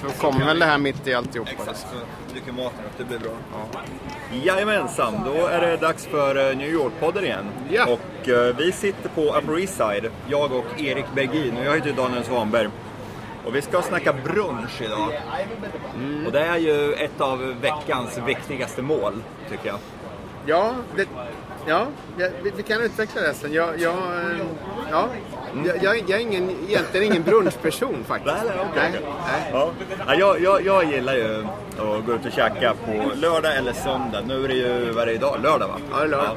Så kommer väl det här mitt i alltihopa. Exakt, så dyker maten upp. Det blir bra. Ja. Jajamensan, då är det dags för eh, New York-podden igen. Ja. Och eh, vi sitter på Upper East Side, jag och Erik Bergin. Och jag heter Daniel Svanberg. Och vi ska snacka brunch idag. Mm. Och det är ju ett av veckans viktigaste mål, tycker jag. Ja, det, ja vi, vi kan utveckla det sen. Jag, jag, eh, ja, jag, jag, jag är ingen, egentligen ingen brunchperson faktiskt. Nej, nej, okej. Nej, nej. Ja. Ja, jag, jag, jag gillar ju att gå ut och käka på lördag eller söndag. Nu är det ju, vad är det idag? Lördag va? Ja, lördag.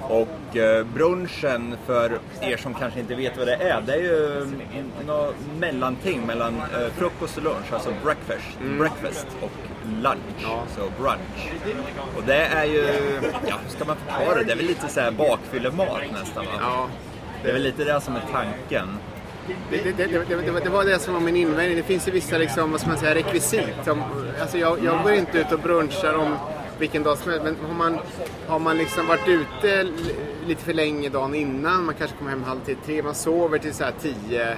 Och eh, brunchen, för er som kanske inte vet vad det är, det är ju en- något mellanting mellan eh, frukost och lunch, alltså breakfast, breakfast och lunch, Mm. Ja. så brunch. Och det är ju, ja hur ska man förklara det? Det är väl lite så här bakfyllemat nästan va? Ja, Det är väl lite det som är tanken. det, det, det, det, var- det som var min invändning. Det finns ju vissa liksom, vad ska man säga, rekvisit. Om, alltså jag, jag går inte ut och brunchar om vilken dag som helst. Men har man, har man liksom varit ute lite för länge dagen innan, man kanske kommer hem halv tio, tre, man sover till så här tio,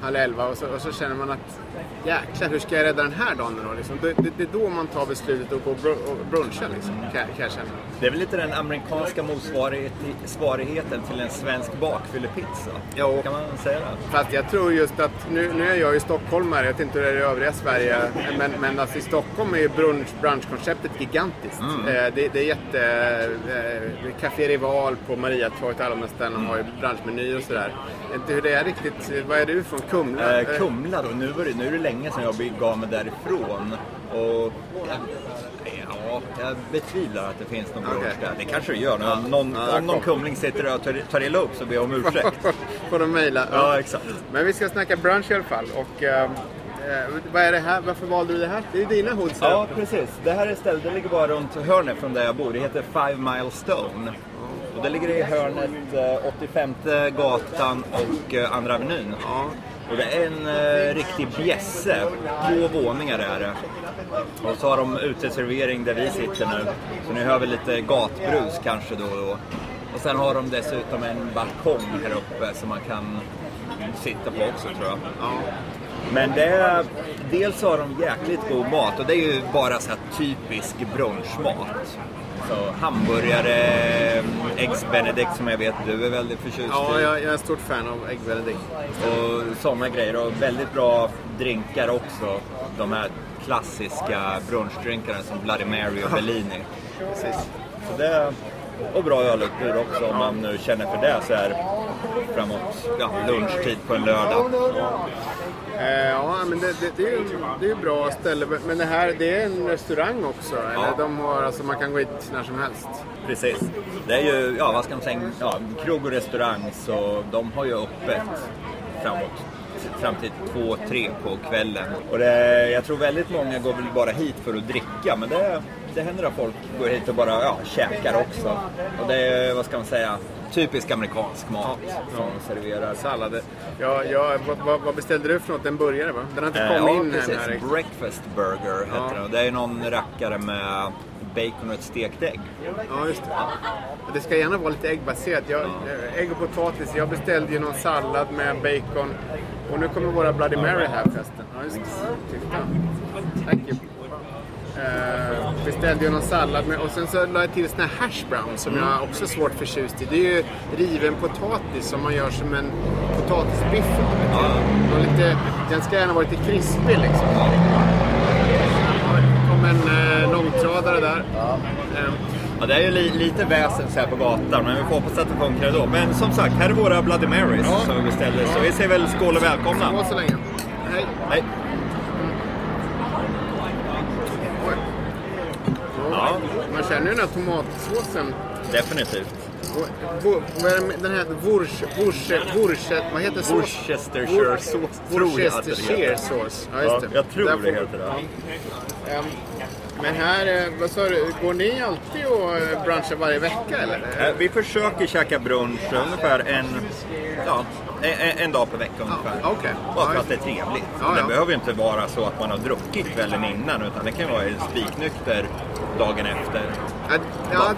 halv elva och så, och så känner man att jäklar, hur ska jag rädda den här dagen då? Liksom? Det, det, det är då man tar beslutet att gå br- och bruncha liksom, kan, kan jag känna. Det är väl lite den amerikanska motsvarigheten till en svensk bakfyllepizza? Jo. Kan man säga det? Fast jag tror just att, nu, nu är jag ju stockholmare, jag vet inte hur det är i övriga Sverige, men, men alltså i Stockholm är ju brunch, brunchkonceptet gigantiskt. Mm. Eh, det, det är jätte... Eh, Café Rival på Mariatorget, alla de här ställena har ju brunchmenyer och sådär. Inte hur det är riktigt, vad är du från? Kumla? Eh, Kumla då, nu, var det, nu är det länge sedan jag begav mig därifrån. Och jag, ja, jag betvivlar att det finns någon brunch Okej. där. Det kanske det gör. Någon, någon, Ja, om någon kumling sitter och tar, tar illa upp så ber jag om ursäkt. Får de mejla? ja, exakt. Men vi ska snacka brunch i alla fall. Och, eh, eh, vad är det här? Varför valde du det här? Det är dina hoods. Ja, precis. Det här är stället, det ligger bara runt hörnet från där jag bor. Det heter Five Mile Stone. Och det ligger i hörnet eh, 85 gatan och eh, Andra Avenyn. Ja. Och det är en eh, riktig bjässe. Två våningar är det. Och så har de uteservering där vi sitter nu. Så ni hör väl lite gatbrus kanske då och då. Och sen har de dessutom en balkong här uppe som man kan sitta på också tror jag. Ja. Men det är, dels har de jäkligt god mat och det är ju bara så här typisk brunchmat. Så hamburgare, eggs benedict som jag vet du är väldigt förtjust Ja, i. jag, jag är stort fan av Egg Benedict. Och sådana grejer. Och väldigt bra drinkar också. De här klassiska brunchdrinkarna som Bloody Mary och Bellini. Precis. Så det, och bra ölutbud också om man nu känner för det så här framåt ja, lunchtid på en lördag. Eh, ja, men det, det, det är ju det är ju bra ställe. Men det här, det är en restaurang också? Eller Ja. de har, alltså, man kan gå hit när som helst? Precis. Det är ju, ja vad ska man säga, ja, krog och restaurang så de har ju öppet framåt fram till två, tre på kvällen. Och det, jag tror väldigt många går väl bara hit för att dricka men det, det händer att folk går hit och bara ja, käkar också. Och det är, vad ska man säga, typisk amerikansk mat som serverar. Sallad. Ja, ja, vad, vad, vad beställde du för något? En burgare va? Den har inte Eh, kommit ja, in precis. här. Breakfast burger heter Ja. det. Och det är någon rackare med bacon och ett stekt ägg. Ja, just det. Och Det ska gärna vara lite äggbaserat. Jag, eh, ägg och potatis. Jag beställde ju någon sallad med bacon. Och nu kommer våra Bloody Mary här förresten. Ja, just det. Titta. Thank you. Eh, beställde ju någon sallad med, och sen så la jag till såna här hash browns som jag också är svårt förtjust i. Det är ju riven potatis som man gör som en potatisbiff. Och lite, den ska gärna vara lite krispig liksom. Det kom en eh, långtradare där. Eh, Ja, det är ju li lite väsen så här på gatan, men vi får hoppas att det funkar ändå. Men som sagt, här är våra Bloody Marys Ja. som vi beställde. Så vi säger väl skål och välkomna. Skål så länge. Hej. Hej. Oj. Ja, Man känner ju den här tomatsåsen. definitivt. Den här Wursch, vad heter sås? Worcestershire sås, Worcestershire sås. Ja, just det. Ja, jag tror det heter det. Men här, eh, vad sa du, går ni alltid och eh, brunchar varje vecka eller? Eh, Vi försöker käka brunch ungefär en, ja, en, en dag per vecka ungefär. Ja, okej. Bara för att det är trevligt. Ja, det ja. behöver ju inte vara så att man har druckit kvällen innan utan det kan vara spiknykter dagen efter. Att, ja,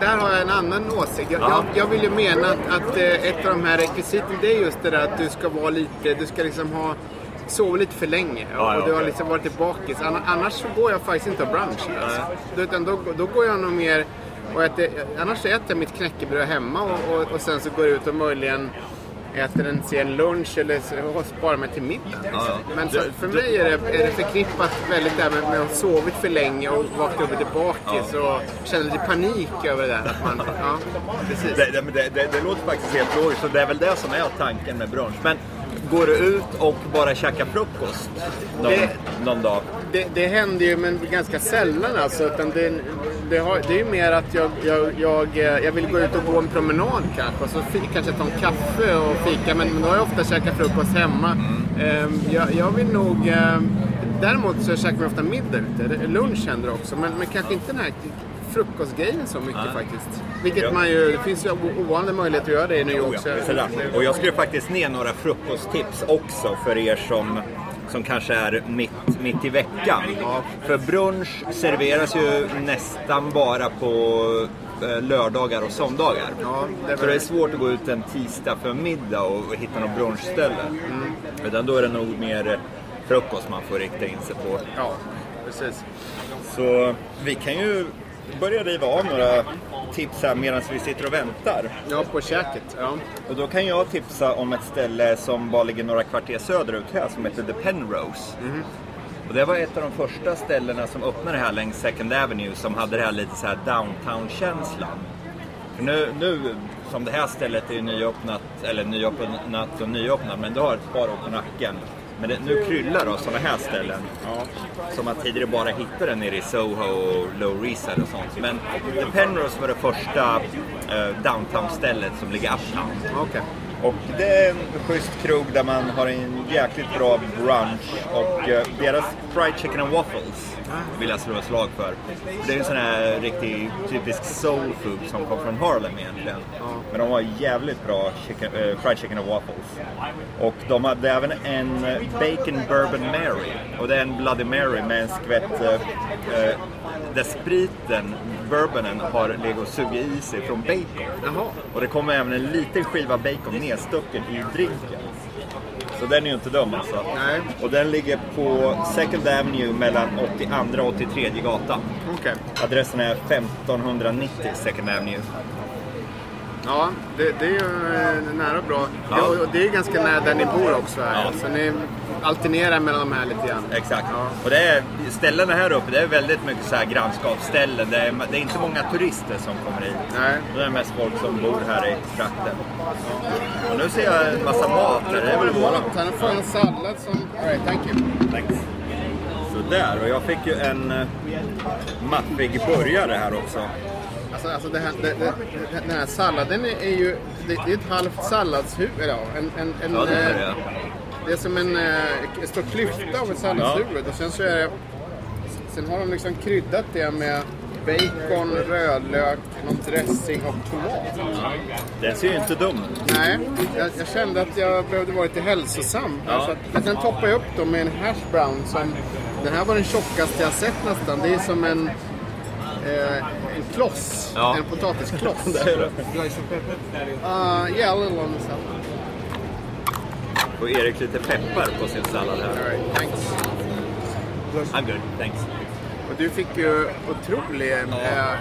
där har jag en annan åsikt. Jag, Ja. jag, jag vill ju mena att, att ett av de här rekvisiten det är just det där att du ska vara lite, du ska liksom ha sovit lite för länge Ja, ja, och du har liksom varit bakis. Anna- Annars så går jag faktiskt inte och brunch. Alltså. Utan då, då går jag nog mer och äter, annars äter jag mitt knäckebröd hemma och, och, och sen så går jag ut och möjligen äter en sen lunch eller och sparar mig till middag. Ja, ja. Men så, för mig är det, är det förknippat väldigt där med, med att ha sovit för länge och vakna upp lite bakis och känna lite panik över det där. Att man, ja, precis. Det, det, det, det låter faktiskt helt logiskt och det är väl det som är tanken med brunch. Men går du ut och bara käkar frukost någon, Det- någon dag? Det, det händer ju men ganska sällan alltså. Utan det, det, har, det är ju mer att jag, jag, jag, eh, jag vill gå ut och gå en promenad kanske. Och så kanske ta en kaffe och fika. Men, men då har jag ofta käkat frukost hemma. Ehm, jag, jag vill nog... ehm, däremot så käkar man ofta middag ute. Lunch händer också. Men, men kanske inte den här frukostgrejen så mycket Nej. faktiskt. Vilket Ja. man ju... Det finns ju ovanliga möjligheter att göra det i New York. Ja. Och jag skrev faktiskt ner några frukosttips också för er som, som kanske är mitt, mitt i veckan. För brunch serveras ju nästan bara på eh, lördagar och söndagar. Ja, det Så det är svårt att gå ut en tisdag för middag och hitta något brunchställe. Utan då är det nog mer frukost man får rikta in sig på. Ja, precis. Så vi kan ju börja riva av några tips här medan vi sitter och väntar. Ja, på käket. Ja. Och då kan jag tipsa om ett ställe som bara ligger några kvarter söderut här som heter The Penrose. Och det var ett av de första ställena som öppnade här längs Second Avenue som hade det här lite så här downtown-känslan. För nu, nu, som det här stället är ju nyöppnat, eller nyöppnat och nyöppnat, men det har ett par år på nacken. Men det, nu kryllar av sådana här ställen. Som man tidigare bara hittade nere i Soho och Lower East Side och sånt. Men The Penrose var det första eh, downtown-stället som ligger uptown. Okej. Och det är en schysst krog där man har en jäkligt bra brunch och eh, deras fried chicken and waffles vill jag slå ett slag för. Det är en sån här riktig typisk soul food som kommer från Harlem egentligen. Men de har jävligt bra chicken, eh, fried chicken and waffles. Och de hade även en eh, bacon bourbon Mary. Och det är en Bloody Mary med en skvätt eh, där spriten, bourbonen, har legat och sugit i sig från bacon. Och det kommer även en liten skiva bacon nedstucken i drinken. Så den är ju inte dum alltså. Nej. Och den ligger på Second Avenue mellan 82 och 83 gatan. Okej. Adressen är 1590 Second Avenue. Ja, det, det är ju eh, nära och bra. Ja. Och det är ganska nära där ni bor också. Här. Ja. Så ni alternerar mellan de här lite grann. Exakt. Ja. Och det är, ställena här uppe, det är väldigt mycket så här grannskapsställen. Det är, det är inte många turister som kommer hit. Nej. Det är mest folk som bor här i trakten. Och nu ser jag en massa mat här. Det är väl våran. Han får en sallad som... All right, thank you. Thanks. Sådär, och jag fick ju en uh, maffig burgare här också. Alltså, alltså det här, det, det, den här salladen är, ju... Det, är ett halvt salladshuvud. Ja, en, en, en, Ja, det är eh, det. Det är som en eh, stor klyfta av ett salladshuvud. Och sen så är det... Sen har de liksom kryddat det med bacon, rödlök, någon dressing och tomat. Den ser ju inte dum ut. Nej, jag, jag kände att jag behövde vara lite hälsosam. Ja. Så att, men sen toppade jag upp dem med en hash brown som... Den här var den tjockaste jag sett nästan. Det är som en... Eh, en kloss. Ja. En potatiskloss. Det det. Uh, yeah, a little on the salad. Och Erik lite peppar på sin sallad här. All right, thanks. I'm good, thanks. Och du fick ju otrolig... Eh,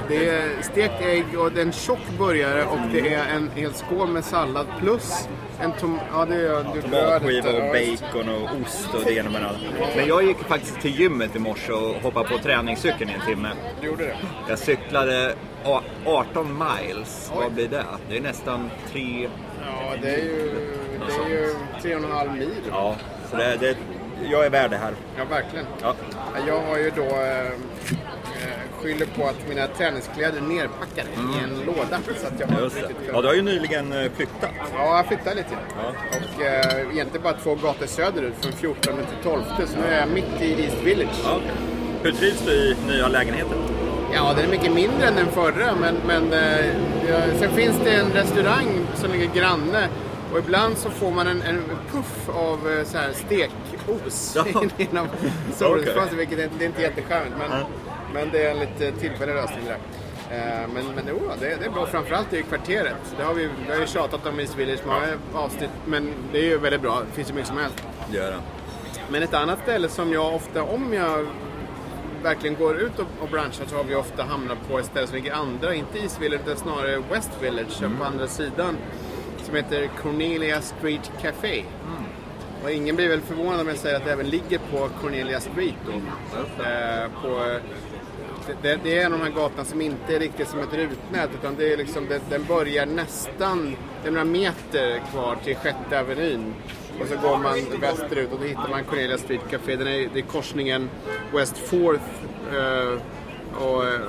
det är stekt ägg och det är en tjock burgare och det är en hel skål med sallad plus en tom... Ja, det är du Tomatskiva och Ja, bacon och ost och det ena med andra. Men jag gick faktiskt till gymmet i morse och hoppade på träningscykeln i en timme. Du gjorde det? Jag cyklade a- 18 miles. Vad blir det? Det är nästan tre... Ja, det är ju... Det är ju tre och en halv mil. Ja, så det, det, jag är värd det här. Ja, verkligen. Ja. Jag har ju då eh, eh, skyller på att mina träningskläder är nerpackade i en låda. Så att jag har Mm. Just det. Ja, du har ju nyligen eh, flyttat. Ja, jag flyttade lite. Ja. Och eh, egentligen bara två gator söderut från 14 till 12. Så nu är jag mitt i East Village. Ja. Hur trivs du i nya lägenheten? Ja, den är mycket mindre än den förra, men, men eh, sen finns det en restaurang som ligger granne Och ibland så får man en, en puff av eh, så här stekos Ja. inom solrumsfönstret, Okej. vilket är, det är inte jättecharmigt. Men, Ja. men det är en lite tillfällig lösning det där. Eh, Men, men jo, det, det är bra, framförallt i kvarteret. Det har vi, vi har ju tjatat om East Village många avsnitt, men det är ju väldigt bra. Det finns ju mycket som helst. Göra. Men ett annat ställe som jag ofta, om jag verkligen går ut och, och branschar så har vi ofta hamnat på ett ställe som ligger andra, inte East Village utan snarare West Village, på andra sidan. Som heter Cornelia Street Café. Och ingen blir väl förvånad om jag säger att det även ligger på Cornelia Street då. Eh, på, det, det är en av de här gatorna som inte är riktigt som ett rutnät utan det är liksom, det, den börjar nästan, det är några meter kvar till Sjätte Avenyn. Och så går man västerut och då hittar man Cornelia Street Café. Den är, det är korsningen West 4th eh, och eh,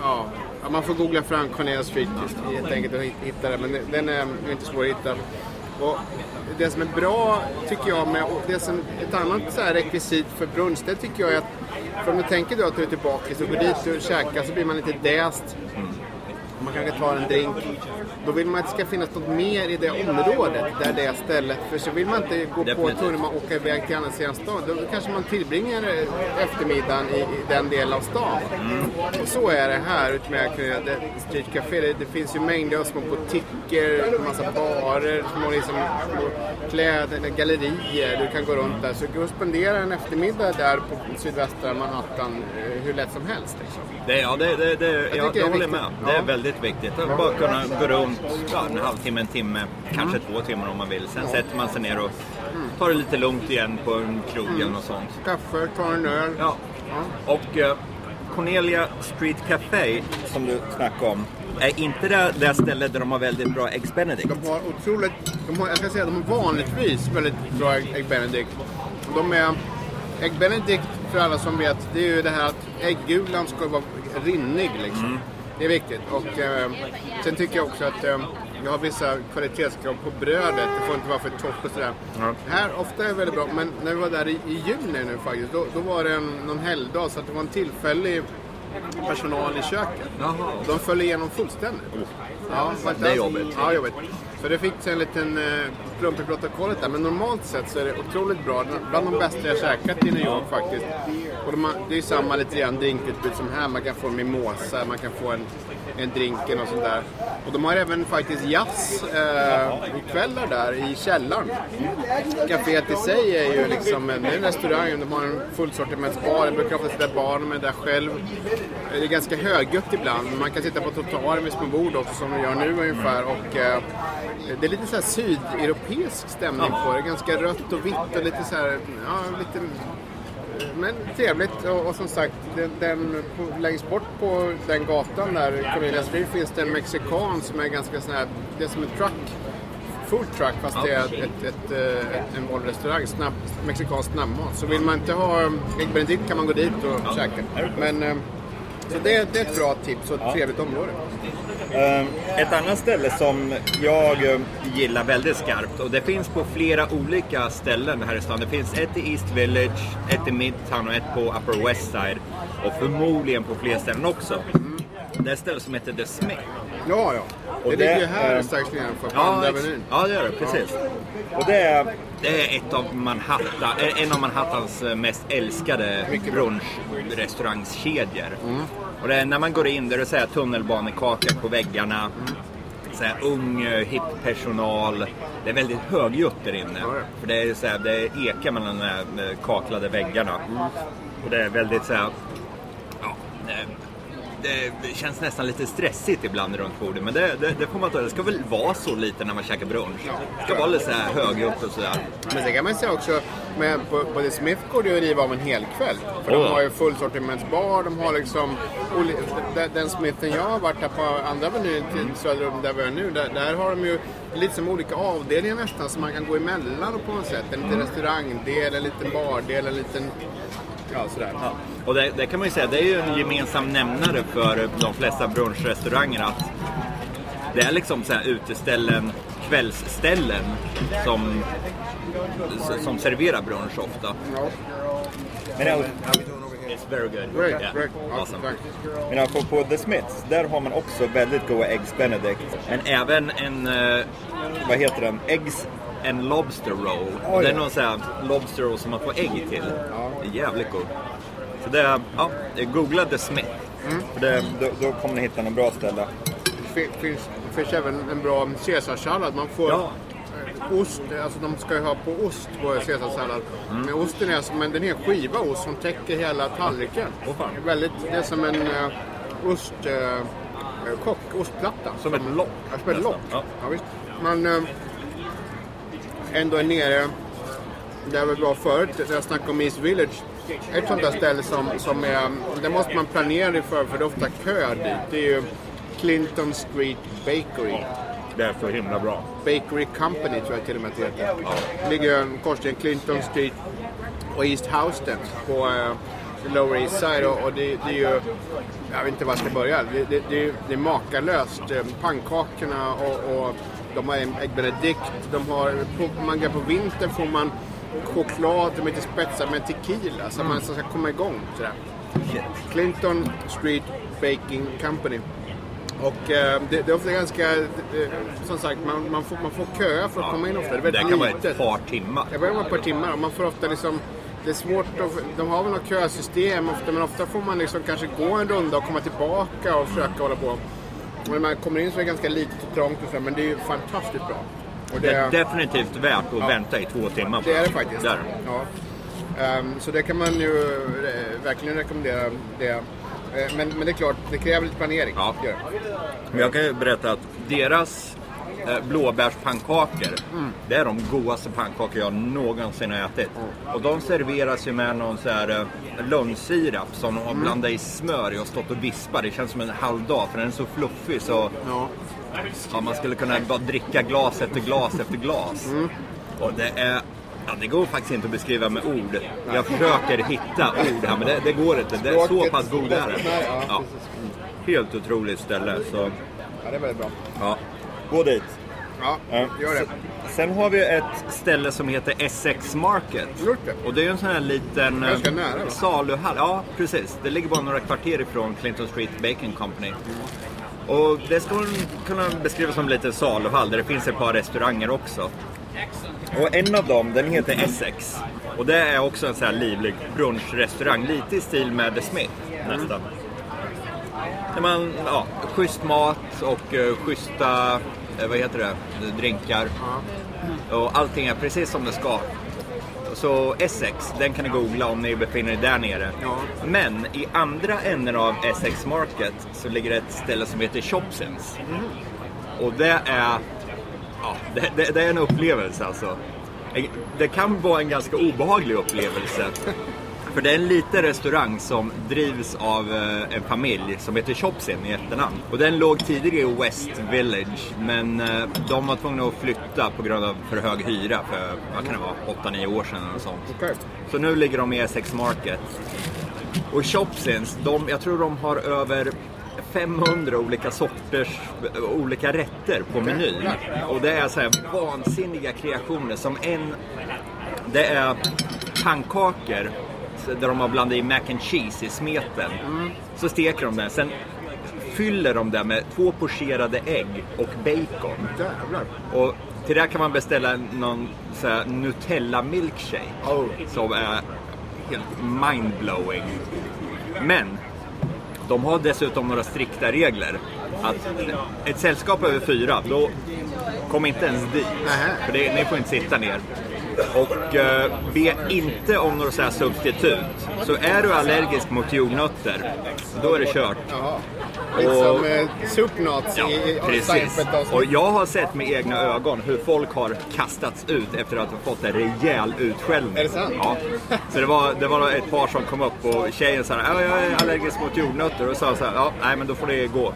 ja, ja, man får googla fram Cornelia Street helt enkelt och hitta den. Men den är inte svår att hitta. Och det som är bra tycker jag med, och det som, ett annat så här rekvisit för brunch, det tycker jag är att för om du tänker då att du är tillbaka så går dit och käkar så blir man lite däst. Man kanske tar en drink. Då vill man att det ska finnas något mer i det området, där det är stället. För så vill man inte gå Definitivt. på tunnelbanan och åka iväg till andra sidan stan. Då kanske man tillbringar eh, eftermiddagen i, i den delen av stan. Och så är det här utmed Street Café. Det, det finns ju mängder av små butiker, massa barer, små, liksom, små kläder, gallerier. Du kan gå runt där. Så gå och spendera en eftermiddag där på sydvästra Manhattan eh, hur lätt som helst. Liksom. Det, ja, det, det, det, jag, jag, är håller med. Det är väldigt viktigt. Att bara kunna gå runt ja, en halvtimme, en timme, kanske två timmar om man vill. Sen sätter man sig ner och tar det lite lugnt igen på en krog eller något sånt. Kaffe, ta en öl. Ja. Och eh, Cornelia Street Café, som du snackade om, är inte det, det stället där de har väldigt bra Eggs Benedict? De har otroligt, de har, jag ska säga de har vanligtvis väldigt bra Egg Benedict. De är, Egg Benedict, för alla som vet, det är ju det här att äggulan ska vara rinnig liksom. Det är viktigt. Och eh, sen tycker jag också att eh, jag har vissa kvalitetskrav på brödet. Det får inte vara för torrt och sådär. Ja. Här ofta är det väldigt bra, men när vi var där i, i juni nu faktiskt, då, då var det en, någon helgdag så att det var en tillfällig personal i köket. Jaha. De föll igenom fullständigt. Ja, var inte Det är jobbigt. Ja, jobbigt. Så det fick sig en liten eh, plump i protokollet där. Men normalt sett så är det otroligt bra. Bland de bästa jag käkat i New York faktiskt. Och de har, det är samma lite grann drinkutbud som här. Man kan få en mimosa, man kan få en, en drinken och sånt där. Och de har även faktiskt jazz eh, kvällar där i källaren. Caféet i sig är ju liksom en, en restaurang. De har en fullsortimentsbar. Jag brukar ofta sitta i baren med där själv. Det är ganska högljutt ibland. Man kan sitta på trottoaren vid små bord också som vi gör nu ungefär. Och, eh, det är lite så här sydeuropeisk stämning på det. Ganska rött och vitt och lite så här, ja, lite men trevligt och, och som sagt, den, den, på, längst bort på den gatan där, Cornelia Street, finns det en mexikan som är ganska sån här, det är som en truck, food truck fast det är ett, ett, ett, eh, ett, en vanlig restaurang, snabb, mexikansk snabbmat. Så vill man inte ha Egg Benedict kan man gå dit och käka. Men, eh, så det, det är ett bra tips och ett trevligt område. Eh, Ett annat ställe som jag eh, gillar väldigt skarpt och det finns på flera olika ställen här i stan. Det finns ett i East Village, ett i Midtown och ett på Upper West Side. Och förmodligen på fler ställen också. Det är ett ställe som heter The Smith. Ja, ja. Och det, det, ligger ju här eh, strax nedanför Ja, Andra Avenyn. ja det gör det. Precis. Och det är, det är ett av Manhattan, eh, en av Manhattans mest älskade brunchrestaurangskedjor. Mm. Och det är, när man går in där det är tunnelbanekaka på väggarna. Så här, ung, eh, hipp personal. Det är väldigt högljutt där inne. För det är, så här, det ekar mellan de här eh, kaklade väggarna. Och det är väldigt så här, ja, det, känns nästan lite stressigt ibland runt bordet. Men det, det, det får man ta. Det ska väl vara så lite när man käkar brunch. Det ska vara lite så här högljutt och sådär. Men det kan man säga också, med, på, på The Smith går det ju att riva av en hel kväll. För Oh. de har ju fullsortimentsbar, de har liksom... Den, Smithen jag har varit där på andra menyn till söder om där vi är nu, där, där har de ju lite som olika avdelningar nästan som man kan gå emellan på något sätt. En liten restaurangdel, en liten bardel, en liten... Ja, sådär. Ja. Och det, det kan man ju säga, det är ju en gemensam nämnare för de flesta brunchrestauranger att det är liksom så här uteställen, kvällsställen som, som serverar brunch ofta. Ja. Men jag, it's very good. Great, Yeah. great. Awesome. Men alltså på The Smiths, där har man också väldigt goda Eggs Benedict. Men även en, eh, vad heter den? Eggs and Lobster Roll. Oj. Det är någon sån här Lobster Roll som man får ägg till. Det är jävligt god. Så det är, ja, googla The Smith. Mm. För det, då, då kommer ni hitta något bra ställe. Det finns, finns även en bra caesarsallad. Man får Ja. eh, ost, alltså de ska ju ha på ost på caesarsallad. Mm. Men osten är som en, den är en skiva ost som täcker hela tallriken. Åh, fan. Det är väldigt, det är som en uh, ost, uh, kock, ostplatta. Som ett lock, Ja, som ett lock. Ja. Ja. visst. Man eh, ändå är nere där vi var förut, när jag snackade om East Village. Ett sånt där ställe som, som är, där måste man planera inför för det är ofta kö dit. Det är ju Clinton Street Bakery. Det är så himla bra. Bakery Company tror jag till och med att det heter. Det ligger en korsning Clinton Street och East Houston på eh, Lower East Side och, och det, det är ju, jag vet inte var jag ska börja. Det, det, det, är- det är makalöst. Eh, Pannkakorna och, och de har en ägg benedict. De har, på, man går på vintern får man choklad är lite spetsad med tequila så att man ska komma igång. Sådär. Clinton Street Baking Company. Och eh, det, det är ofta ganska, eh, som sagt, man, man, får, man får köa för att komma in ofta. Det är Det kan vara ett par timmar. Jag börjar med ett par timmar och man får ofta liksom det är svårt att, de har väl något kösystem ofta men ofta får man liksom kanske gå en runda och komma tillbaka och försöka hålla på. Och när man kommer in så är det ganska litet och trångt och så, men det är ju fantastiskt bra. Och Det är definitivt värt att vänta i två timmar på. det är det faktiskt. Där. Ja. Ehm, så det kan man ju verkligen rekommendera. Det. Eh, men, men det är klart, det kräver lite planering. Ja. Men jag kan ju berätta att deras eh, blåbärspannkakor, det är de godaste pannkakor jag någonsin har ätit. Och de serveras ju med någon så här eh, lönnsirap som de har blandat i smör i och stått och vispat. Det känns som en halv dag för den är så fluffig så Ja. Ja, man skulle kunna bara dricka glas efter glas efter glas. Och det är Ja, det går faktiskt inte att beskriva med ord. Jag försöker hitta ord här, men det, det går inte. Det är så pass god är ja, Ja. Helt otroligt ställe. Så, ja, det är väldigt bra. ja. Gå dit. Ja, gör det. Sen har vi ett ställe som heter Essex Market. Och det är en sån här liten nära, saluhall. Ja, precis. Det ligger bara några kvarter ifrån Clinton Street Baking Company. Och det ska man kunna beskriva som lite saluhall där det finns ett par restauranger också. Och en av dem, den heter Essex. Och det är också en sån här livlig brunchrestaurang, lite i stil med The Smith nästan. Där man, ja, schysst mat och uh, schyssta, eh, vad heter det, drinkar. Och allting är precis som det ska. Så Essex, den kan ni googla om ni befinner er där nere. Ja. Men i andra änden av Essex Market så ligger ett ställe som heter Shopsins. Och det är, ja, det, det, det är en upplevelse alltså. Det kan vara en ganska obehaglig upplevelse. För det är en liten restaurang som drivs av eh, en familj som heter Chopsin i efternamn. Och den låg tidigare i West Village, men eh, de var tvungna att flytta på grund av för hög hyra för, vad kan det vara, 8-9 år sedan eller sånt. Okej. Så nu ligger de i Essex Market. Och Chopsins, de, jag tror de har över 500 olika sorters, olika rätter på menyn. Och det är så här vansinniga kreationer som en, det är pannkakor där de har blandat i mac and cheese i smeten. Så steker de den, sen fyller de det med två pocherade ägg och bacon. Jävlar. Och till det kan man beställa någon så här Nutella milkshake Oh. som är helt mindblowing. Men de har dessutom några strikta regler. Att ett sällskap över fyra, då kom inte ens dit. För det, ni får inte sitta ner. Och eh, be inte om några så substitut. Så är du allergisk mot jordnötter, då är det kört. Jaha. Lite som eh, Ja, i, i precis. Och jag har sett med egna ögon hur folk har kastats ut efter att ha fått en rejäl utskällning. Är det sant? Ja. Så det var, det var ett par som kom upp och tjejen sa ja, jag är allergisk mot jordnötter och sa så här, ja, nej men då får det gå.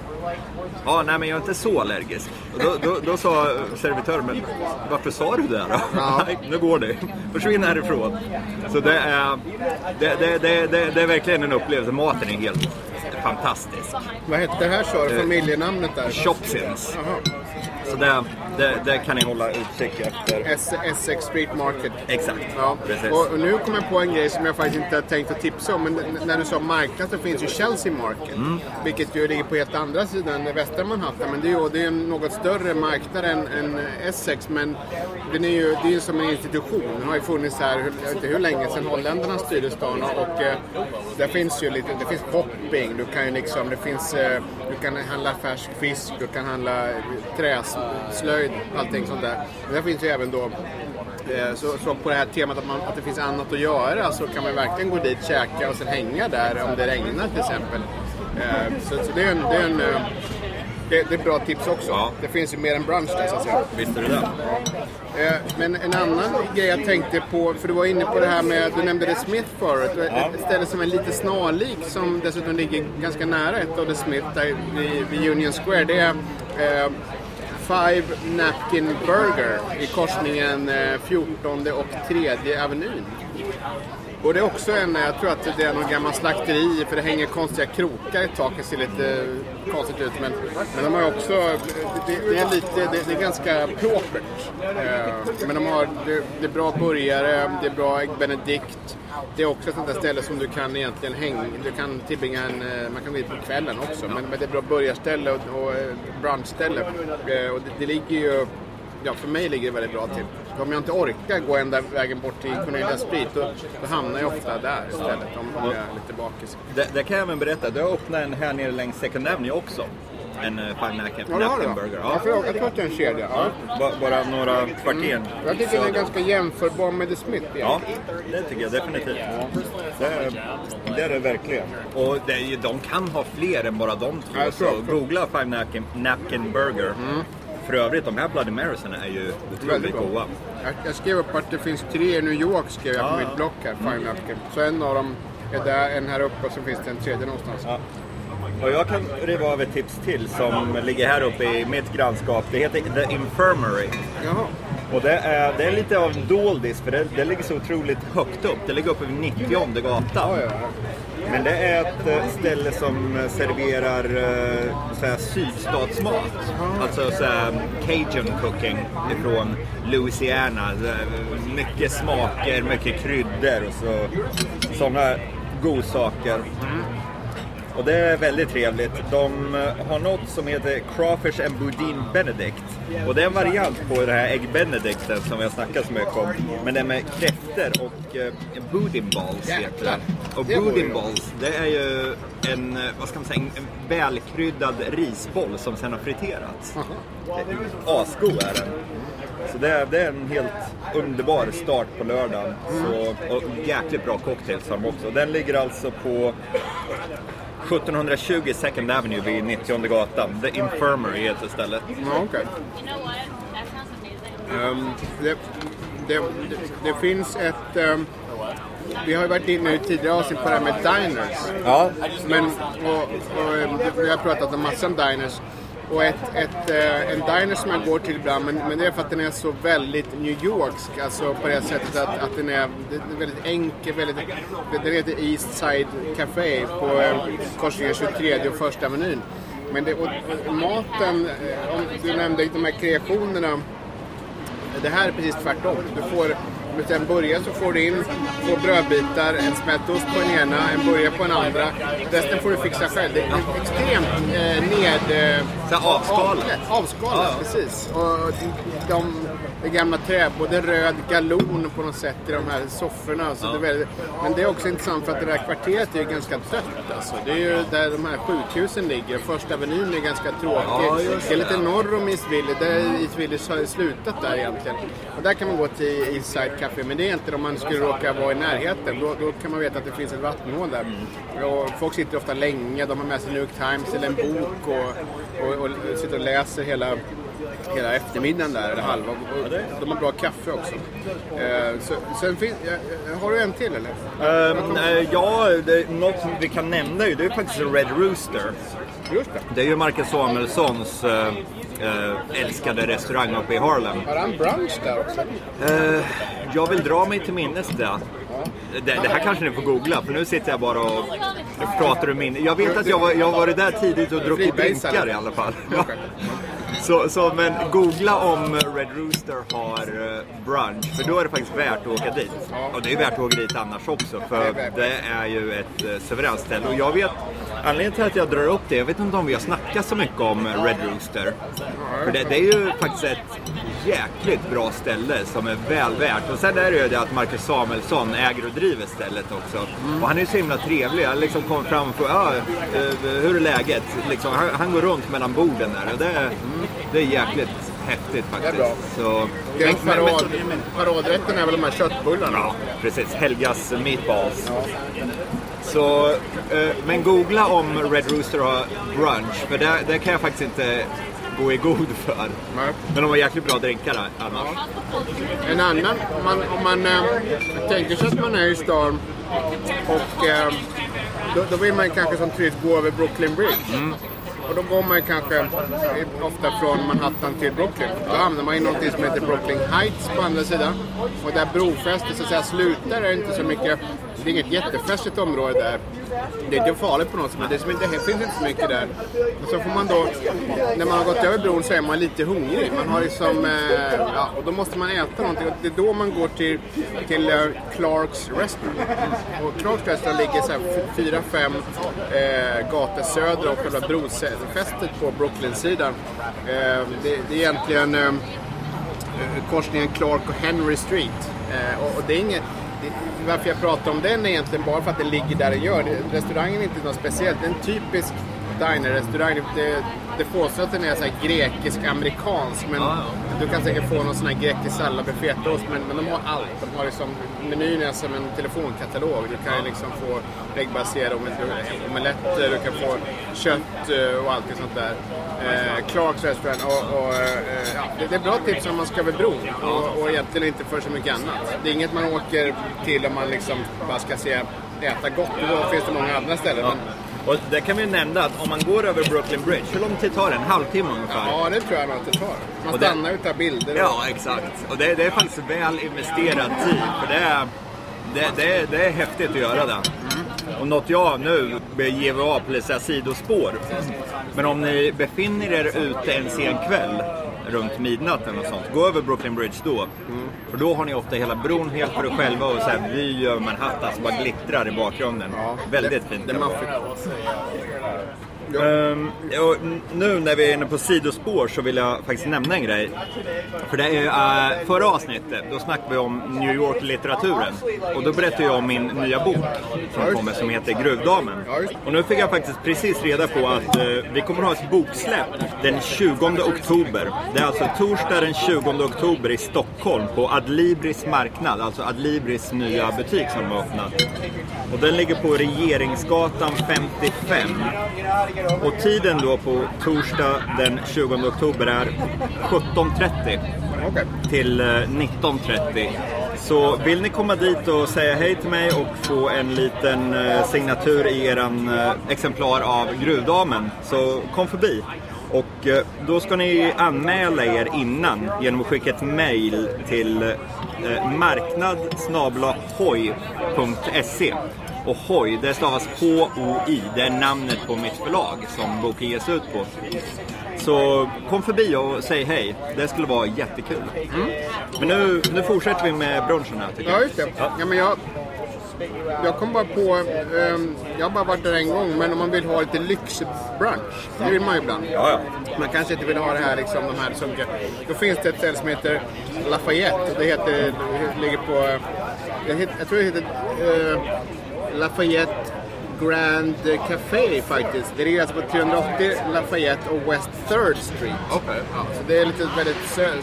Ja, nej men jag är inte så allergisk. Och då, då, då sa servitören, men varför sa du det då? Ja. Nej, nu går det. Försvinn härifrån. Så det är, det, det, det, det, det är verkligen en upplevelse. Maten är helt fantastisk. Vad hette det här sa du? Familjenamnet där? Shopsins. Jaha. Så det, det, det kan ni hålla utkik efter. S- Essex Street Market. Exakt, Ja, precis. och, nu kom jag på en grej som jag faktiskt inte har tänkt att tipsa om. Men när du sa marknad så finns ju Chelsea Market. Mm. Vilket ju ligger på helt andra sidan västra Manhattan. Men det är ju det är en något större marknad än, än Essex. Men den är ju, det är ju som en institution. Den har ju funnits här, jag vet inte hur länge sedan holländarna styrde stan. Och eh, där finns ju lite, det finns shopping. Du kan ju liksom, det finns, eh, du kan handla färsk fisk, du kan handla träslöjd, allting sånt där. Men där finns ju även då Eh, Så, så på det här temat att, man, att det finns annat att göra så kan man verkligen gå dit, käka och sen hänga där om det regnar till exempel. Eh, Så, så det, är en, det, är en, eh, det, det är ett bra tips också. Ja. Det finns ju mer än brunch där så att säga. Visste du det? Men en annan grej jag tänkte på, för du var inne på det här med, du nämnde The Smith förut. Ja. Ett ställe som är lite snarlik som dessutom ligger ganska nära ett av The Smith där vid, vid Union Square. Det är Five Napkin Burger i korsningen eh, 14 och 3 Avenyn. Och det är också en, jag tror att det är någon gammal slakteri för det hänger konstiga krokar i taket, ser lite konstigt ut. Men, men de har också, det, det är lite, det, det är ganska propert. Eh, men de har, det, det är bra burgare, det är bra ägg benedict. Det är också ett sånt där ställe som du kan egentligen hänga, du kan tillbringa en, eh, man kan gå dit på kvällen också. Men, men det är bra burgarställe och, och eh, brunchställe. Eh, och det, det ligger ju Ja, för mig ligger det väldigt bra till. Om jag inte orkar gå ända vägen bort till Cornelia Street då, då hamnar jag ofta där istället om, jag är lite bakis. Det, det kan jag även berätta. Du har öppnat en här nere längs Second Avenue också. En uh, Five Napkin, Ja? Burger. Ja, för jag, tror att det är en kedja. Ja. Ba- Bara några kvarter Jag tycker den är ganska jämförbar med The Smith Ja, det tycker jag definitivt. Det är det, är det verkligen. Och det är, de kan ha fler än bara de två. Ja, jag tror så googla Five Napkin, napkin Burger. För övrigt, de här Bloody Marysarna är ju otroligt goda. Jag, jag skrev upp att det finns tre i New York skrev jag på Ja. mitt block här, Fine Napkin. Så en av dem är där, en här uppe och så finns det en tredje någonstans. Ja. Och jag kan riva av ett tips till som ligger här uppe i mitt grannskap. Det heter The Infirmary. Jaha. Och det är, det är lite av en doldis för det, det ligger så otroligt högt upp. Det ligger uppe vid 90 gatan. Ja, ja. Men det är ett eh, ställe som eh, serverar eh, såhär sydstatsmat. Alltså såhär cajun cooking ifrån Louisiana. Mycket smaker, mycket kryddor och så, sådana godsaker. Och det är väldigt trevligt. De eh, har något som heter Crawfish and Boudin Benedict. Och det är en variant på det här ägg benedicten som vi har snackat så mycket om. Men det är med kräftor och eh, boudin balls heter det. Och boudin balls, det är ju en, eh, vad ska man säga, en välkryddad risboll som sen har friterats. Asgod är den. Så det är, det är en helt underbar start på lördagen. Så, och jäkligt bra cocktails har de också. Den ligger alltså på 1720 Second Avenue vid 90 gatan. The Infirmary heter stället. Ja, okej. Ehm, det, det, det, finns ett... ehm, vi har ju varit inne i tidigare avsnitt på det här med diners. Ja, Men, och, och, ehm, vi har pratat om massor om diners. Och ett, ett, eh, en diner som jag går till ibland, men, men det är för att den är så väldigt New Yorksk. Alltså på det sättet att, att den är, den är väldigt enkel. Väldigt, den heter East Side Café på eh, korsningen 23 och första menyn. Men det, och, och maten, eh, om du nämnde de här kreationerna. Det här är precis tvärtom. Du får, med en burgare så får du in två brödbitar, en smältost på den ena, en burgare på den andra. Resten får du fixa själv. Det är extremt eh, ned... Eh, avskalat. Avskalat, Ja, ja. precis. Och de, det gamla trä, både röd galon på något sätt i de här sofforna. Så det är väldigt, men det är också intressant för att det där kvarteret är ju ganska dött. Alltså. Det är ju där de här sjukhusen ligger. Första Avenyn är ganska tråkig. Ja, det är lite det. norr om East Village. Där East Village har slutat där egentligen. Och där kan man gå till East Side Café. Men det är egentligen om man skulle råka vara i närheten. Då, då kan man veta att det finns ett vattenhål där. Mm. Och folk sitter ofta länge. De har med sig New York Times eller en bok och, och, och sitter och läser hela hela eftermiddagen där, eller halva. Och de har bra kaffe också. Eh, så, sen finns, har du en till eller? Ehm, eh, ja det, något som vi kan nämna ju, det är faktiskt Red Rooster. Just det. Det är ju Marcus Samuelssons eh, eh, älskade restaurang uppe i Harlem. Har han brunch där också? Jag vill dra mig till minnes det. det. Det här kanske ni får googla, för nu sitter jag bara och pratar ur minne. Jag vet att jag, var, jag har varit där tidigt och druckit drinkar i alla fall. Så, så, men googla om Red Rooster har eh, brunch, för då är det faktiskt värt att åka dit. Och det är värt att åka dit annars också, för det är ju ett eh, suveränt ställe. Och jag vet, anledningen till att jag drar upp det, jag vet inte om vi har snackat så mycket om Red Rooster. För det, det är ju faktiskt ett jäkligt bra ställe som är väl värt. Och sen är det ju det att Marcus Samuelsson äger och driver stället också. Och han är ju så himla trevlig. Han liksom kommer fram och frågar ja, eh, hur är läget? Liksom, han, han går runt mellan borden där och det är, det är jäkligt häftigt faktiskt. Det är bra. Så, Deras parad, paradrätten är väl de här köttbullarna? Ja, precis. Helgas meatballs. Så, eh, men googla om Red Rooster har brunch, för det, det kan jag faktiskt inte gå i god för. Nej. Men de har jäkligt bra drinkar annars. En annan, om man, om man eh, tänker sig att man är i stan och eh, då, då vill man kanske som turist gå över Brooklyn Bridge. Och då går man kanske ofta från Manhattan till Brooklyn. Då hamnar man i någonting som heter Brooklyn Heights på andra sidan. Och där brofästet så att säga slutar är det inte så mycket, det är inget jättefästigt område där. Det är inte farligt på något sätt, men det, som inte, det finns inte så mycket där. Och så får man då, när man har gått över bron så är man lite hungrig. Man har liksom, eh, ja, och då måste man äta någonting. Och det är då man går till, till eh, Clarks Restaurant. Och Clarks Restaurant ligger så här fyra, fem eh, gator söder om själva fästet på Brooklyn-sidan. Ehm, det, det är egentligen ehm, eh, korsningen Clark och Henry Street. Eh, och, det är inget, varför jag pratar om den är egentligen bara för att den ligger där den gör. Restaurangen är inte något speciellt. Det är en typisk diner-restaurang. Det, det, det påstås att den är så grekisk-amerikansk. Men Ja, du kan säkert få någon sån här grekisk sallad med fetaost. Men, men de har allt. De har liksom, menyn är som en telefonkatalog. Du kan ju liksom få äggbaserade omelett- omeletter, du kan få kött eh, och allt sånt där. Eh, Clarks restaurant och, och eh, ja, det, det är bra tips om man ska över bron och, och egentligen inte för så mycket annat. Det är inget man åker till om man liksom bara ska se äta gott. Då finns det många andra ställen. Men, Och det kan vi nämna att om man går över Brooklyn Bridge, hur lång tid tar det? En halvtimme ungefär? ja, det tror jag nog att det tar. Man Och det- stannar och tar bilder. och- Ja, exakt. Och det, det är faktiskt väl investerad tid. För det är, det, det, är- det är häftigt att göra det. Och något jag nu ger vi av på lite sidospår. Men om ni befinner er ute en sen kväll runt midnatt eller något sånt. Gå över Brooklyn Bridge då. För då har ni ofta hela bron helt för er själva och så här vy över Manhattan som bara glittrar i bakgrunden. Väldigt det, fint. Det är och n- nu när vi är inne på sidospår så vill jag faktiskt nämna en grej. För det är uh, förra avsnittet, då snackade vi om New York-litteraturen. Och då berättade jag om min nya bok som kommer som heter Gruvdamen. Och nu fick jag faktiskt precis reda på att eh, vi kommer ha ett boksläpp den 20 oktober. Det är alltså torsdag den 20 oktober i Stockholm på Adlibris marknad, alltså Adlibris nya butik som har öppnat. Och den ligger på Regeringsgatan 55. Och tiden då på torsdag den 20 oktober är 17.30 Okej. till eh, 19.30. Så vill ni komma dit och säga hej till mig och få en liten eh, signatur i eran eh, exemplar av Gruvdamen så kom förbi. Och eh, då ska ni anmäla er innan genom att skicka ett mail till eh, marknad och Hoj, det stavas H-O-I. Det är namnet på mitt förlag som boken ges ut på. Så kom förbi och säg hej. Det skulle vara jättekul. Men nu, nu fortsätter vi med brunchen här tycker Ja, jag. just det. Ja, men jag, jag kom bara på, ehm, jag har bara varit där en gång, men om man vill ha lite lyxbrunch, det vill man ju ibland. Ja, ja. Man kanske inte vill ha det här liksom, de här som, Då finns det ett ställe som heter Lafayette. Det heter, det ligger på, heter, jag tror det heter eh, Lafayette Grand Café faktiskt. Det ligger alltså på 380 Lafayette och West 3rd Street. Okej. Ja, så det är lite väldigt sö-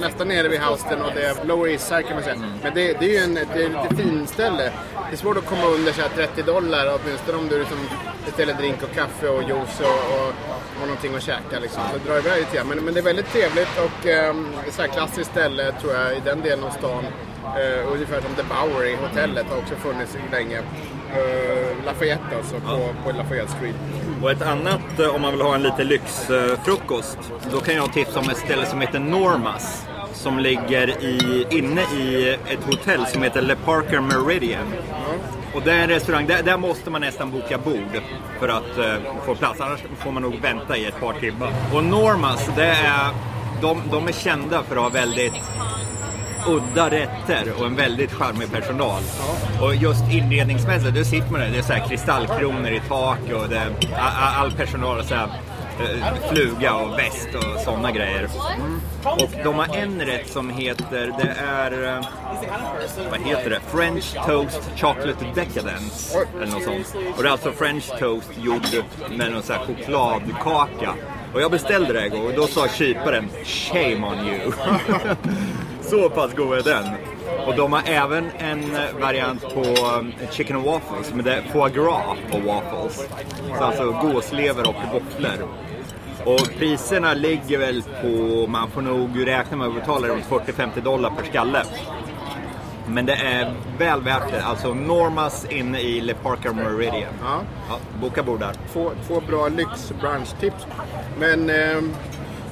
nästan nere vid Houston och det är Lower East Side kan man säga. Men det, det är ju en, det är lite fin ställe. Det är svårt att komma under så här 30 dollar åtminstone om du liksom beställer drink och kaffe och juice och, och, och någonting att käka liksom. Så drar det iväg lite grann. men, men det är väldigt trevligt och um, ett klassiskt ställe tror jag i den delen av stan. Uh, ungefär som The Bowery, hotellet har också funnits länge. Uh, Lafayette alltså, på, på Lafayette Street. Och ett annat, eh, om man vill ha en lite lyxfrukost, då kan jag tipsa om ett ställe som heter Normas. Som ligger i, inne i ett hotell som heter Le Parker Meridian. och det är en restaurang, där, där måste man nästan boka bord för att eh, få plats. Annars får man nog vänta i ett par timmar. Och Normas, det är, de, de är kända för att ha väldigt udda rätter och en väldigt charmig personal. Och just inredningsmässigt, då sitter man där, det är så här kristallkronor i tak och det, all, personal är så här, eh, fluga och väst och sådana grejer. Och de har en rätt som heter, det är, eh, vad heter det? French Toast Chocolate Decadence. Eller något sånt. Och det är alltså French Toast gjord med någon sån här chokladkaka. Och jag beställde det en gång och då sa kyparen Shame on you. Så pass god är den. Och de har även en variant på um, chicken and waffles, men det är foie gras och waffles. Så alltså gåslever och våfflor. Och priserna ligger väl på, man får nog räkna med att betala runt 40-50 dollar per skalle. Men det är väl värt det. Alltså Normas inne i Le Parker Meridian. Ja. Ja, boka bord där. Två, två bra lyxbrunchtips. Men ehm,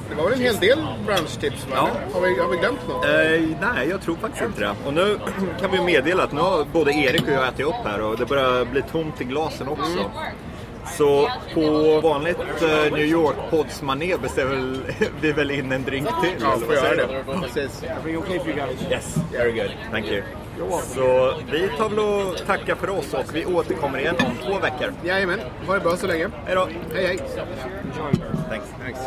det var väl en hel del brunchtips va? Ja. Har, vi, har vi glömt något? Eh, nej, jag tror faktiskt inte det. Och nu kan vi meddela att nu har både Erik och jag ätit upp här och det börjar bli tomt i glasen också. Så på vanligt eh, New York-poddsmanér beställer vi väl in en drink till. Ja, får göra säger det. Precis. Everything okay for you guys? Yes, very good. Thank you. Så vi tar väl och tackar för oss och vi återkommer igen om två veckor. Jajamän, ha det bra så länge. Hej då! Hej hej. Thanks. Thanks.